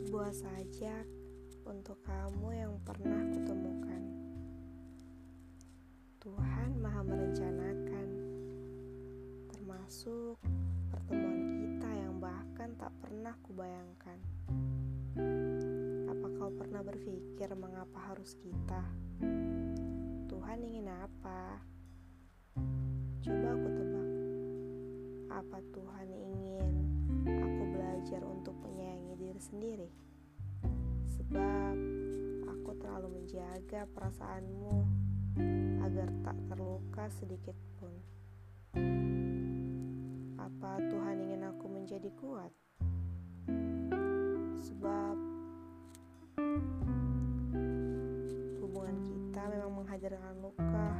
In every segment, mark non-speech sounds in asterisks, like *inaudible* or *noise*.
Sebuah sajak untuk kamu yang pernah kutemukan. Tuhan Maha Merencanakan, termasuk pertemuan kita yang bahkan tak pernah kubayangkan. Apa kau pernah berpikir mengapa harus kita? Tuhan ingin apa? Coba aku tebak. Apa Tuhan ingin aku belajar untuk menyayangi sendiri? Sebab aku terlalu menjaga perasaanmu agar tak terluka sedikit pun. Apa Tuhan ingin aku menjadi kuat? Sebab hubungan kita memang menghadirkan luka.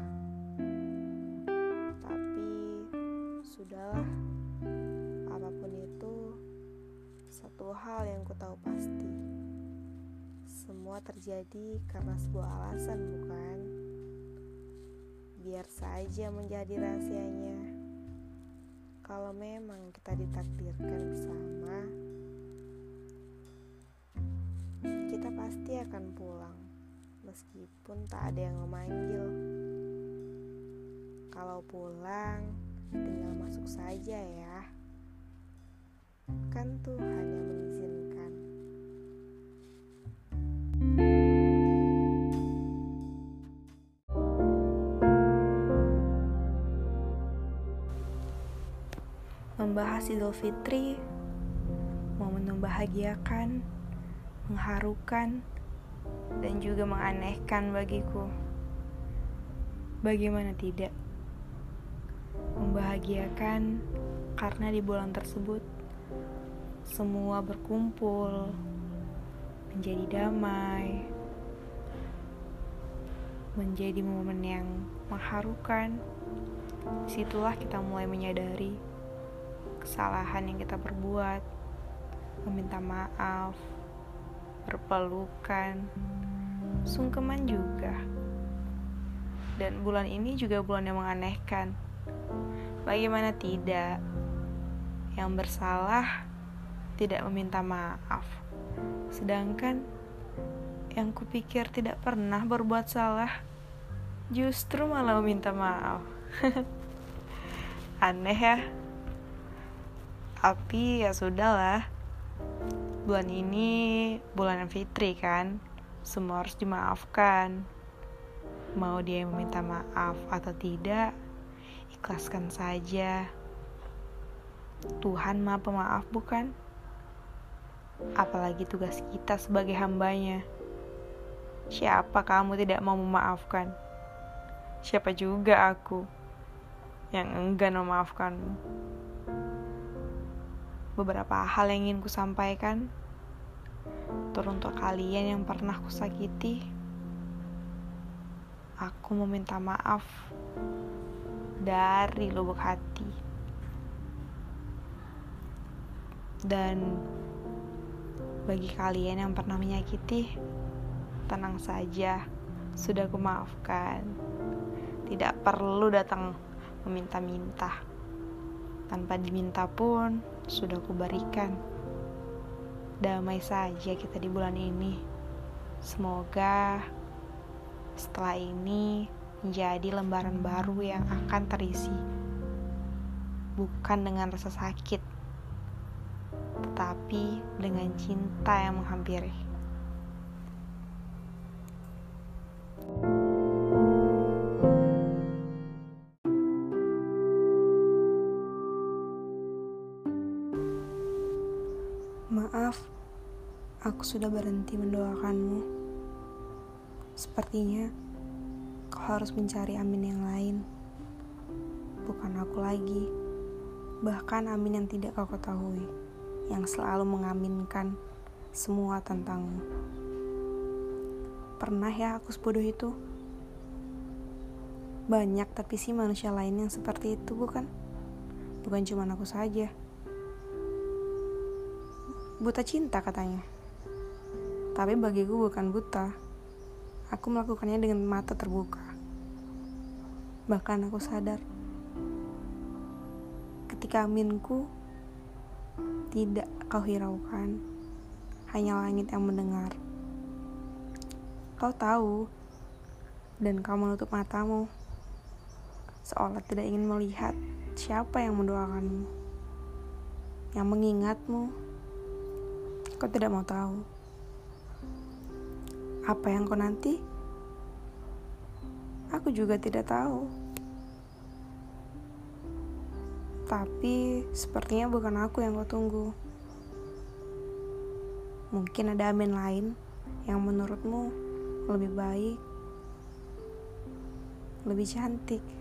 Terjadi karena sebuah alasan, bukan? Biar saja menjadi rahasianya. Kalau memang kita ditakdirkan bersama, kita pasti akan pulang, meskipun tak ada yang memanggil. Kalau pulang, tinggal masuk saja ya. Kan Tuhan yang mengizinkan. Membahas Idul Fitri, momen membahagiakan, mengharukan, dan juga menganehkan bagiku. Bagaimana tidak? Membahagiakan karena di bulan tersebut semua berkumpul menjadi damai, menjadi momen yang mengharukan. Di situlah kita mulai menyadari kesalahan yang kita perbuat, meminta maaf, berpelukan, sungkeman juga. Dan bulan ini juga bulan yang menganehkan. Bagaimana tidak? Yang bersalah tidak meminta maaf. Sedangkan yang kupikir tidak pernah berbuat salah justru malah meminta maaf. *laughs* Aneh ya. Tapi ya sudahlah. Bulan ini bulan fitri kan. Semua harus dimaafkan. Mau dia yang meminta maaf atau tidak, ikhlaskan saja. Tuhan maha pemaaf bukan? Apalagi tugas kita sebagai hambanya. Siapa kamu tidak mau memaafkan? Siapa juga aku yang enggan memaafkanmu? Beberapa hal yang ingin kusampaikan teruntuk kalian yang pernah kusakiti. Aku meminta maaf dari lubuk hati. Dan bagi kalian yang pernah menyakiti, tenang saja, sudah kumaafkan. Tidak perlu datang meminta-minta. Tanpa diminta pun, sudah kuberikan. Damai saja kita di bulan ini. Semoga setelah ini menjadi lembaran baru yang akan terisi. Bukan dengan rasa sakit, tetapi dengan cinta yang menghampiri. Aku sudah berhenti mendoakanmu. Sepertinya kau harus mencari amin yang lain, bukan aku lagi. Bahkan amin yang tidak kau ketahui, yang selalu mengaminkan semua tentangmu. Pernah ya aku sebodoh itu? Banyak tapi sih manusia lain yang seperti itu, bukan? Bukan cuma aku saja. Buta cinta katanya. Tapi bagiku bukan buta. Aku melakukannya dengan mata terbuka. Bahkan aku sadar ketika aminku tidak kau hiraukan, hanya langit yang mendengar. Kau tahu, dan kau menutup matamu, seolah tidak ingin melihat siapa yang mendoakanmu, yang mengingatmu. Kau tidak mau tahu apa yang kau nanti. Aku juga tidak tahu. Tapi sepertinya bukan aku yang kau tunggu. Mungkin ada amin lain yang menurutmu lebih baik, lebih cantik.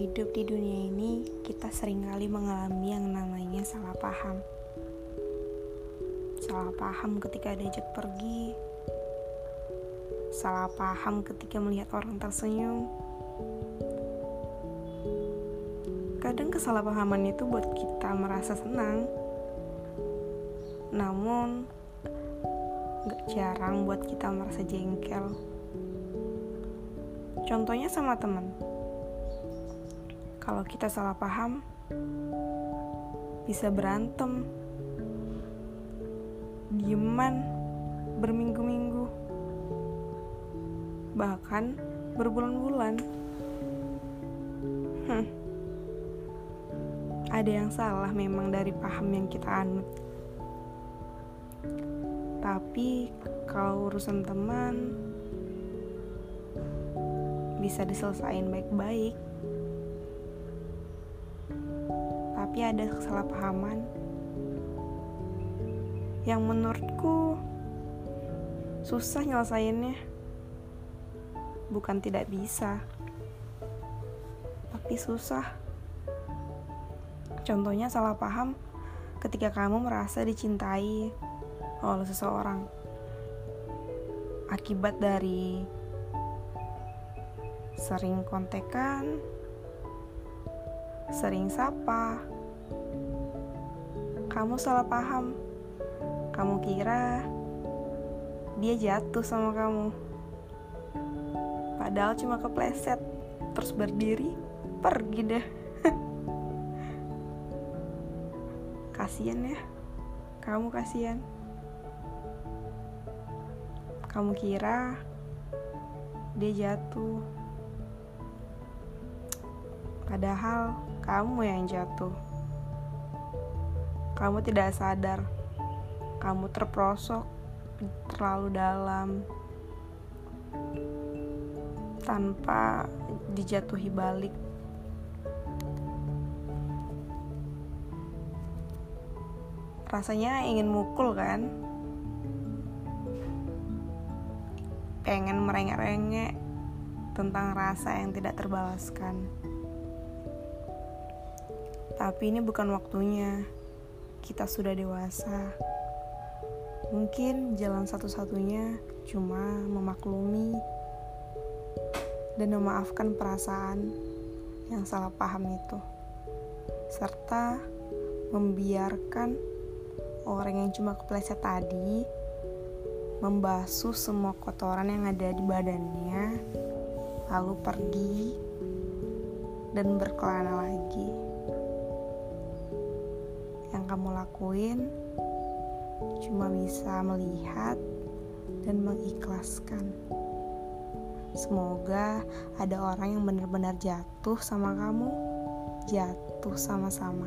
Hidup di dunia ini, kita sering kali mengalami yang namanya salah paham. Salah paham ketika diajak pergi. Salah paham ketika melihat orang tersenyum. Kadang kesalahpahaman itu buat kita merasa senang. Namun, gak jarang buat kita merasa jengkel. Contohnya sama teman kalau kita salah paham, bisa berantem, dieman, berminggu-minggu, bahkan berbulan-bulan. Ada yang salah memang dari paham yang kita anut. Tapi kalau urusan teman bisa diselesaikan baik-baik. Tapi ada kesalahpahaman yang menurutku susah nyelesainnya. Bukan tidak bisa, tapi susah. Contohnya salah paham ketika kamu merasa dicintai oleh seseorang akibat dari sering kontekan, sering sapa, kamu salah paham. Kamu kira dia jatuh sama kamu. Padahal cuma kepleset, terus berdiri, pergi deh. *laughs* kasian ya, kamu kasian. Kamu kira dia jatuh, padahal kamu yang jatuh. Kamu tidak sadar, kamu terprosok terlalu dalam tanpa dijatuhi balik. Rasanya ingin mukul kan? Pengen merengek-rengek tentang rasa yang tidak terbalaskan. Tapi ini bukan waktunya kita sudah dewasa. Mungkin jalan satu-satunya cuma memaklumi dan memaafkan perasaan yang salah paham itu, serta membiarkan orang yang cuma kepleset tadi membasuh semua kotoran yang ada di badannya, lalu pergi dan berkelana lagi kamu lakuin cuma bisa melihat dan mengikhlaskan. Semoga ada orang yang benar-benar jatuh sama kamu, jatuh sama-sama.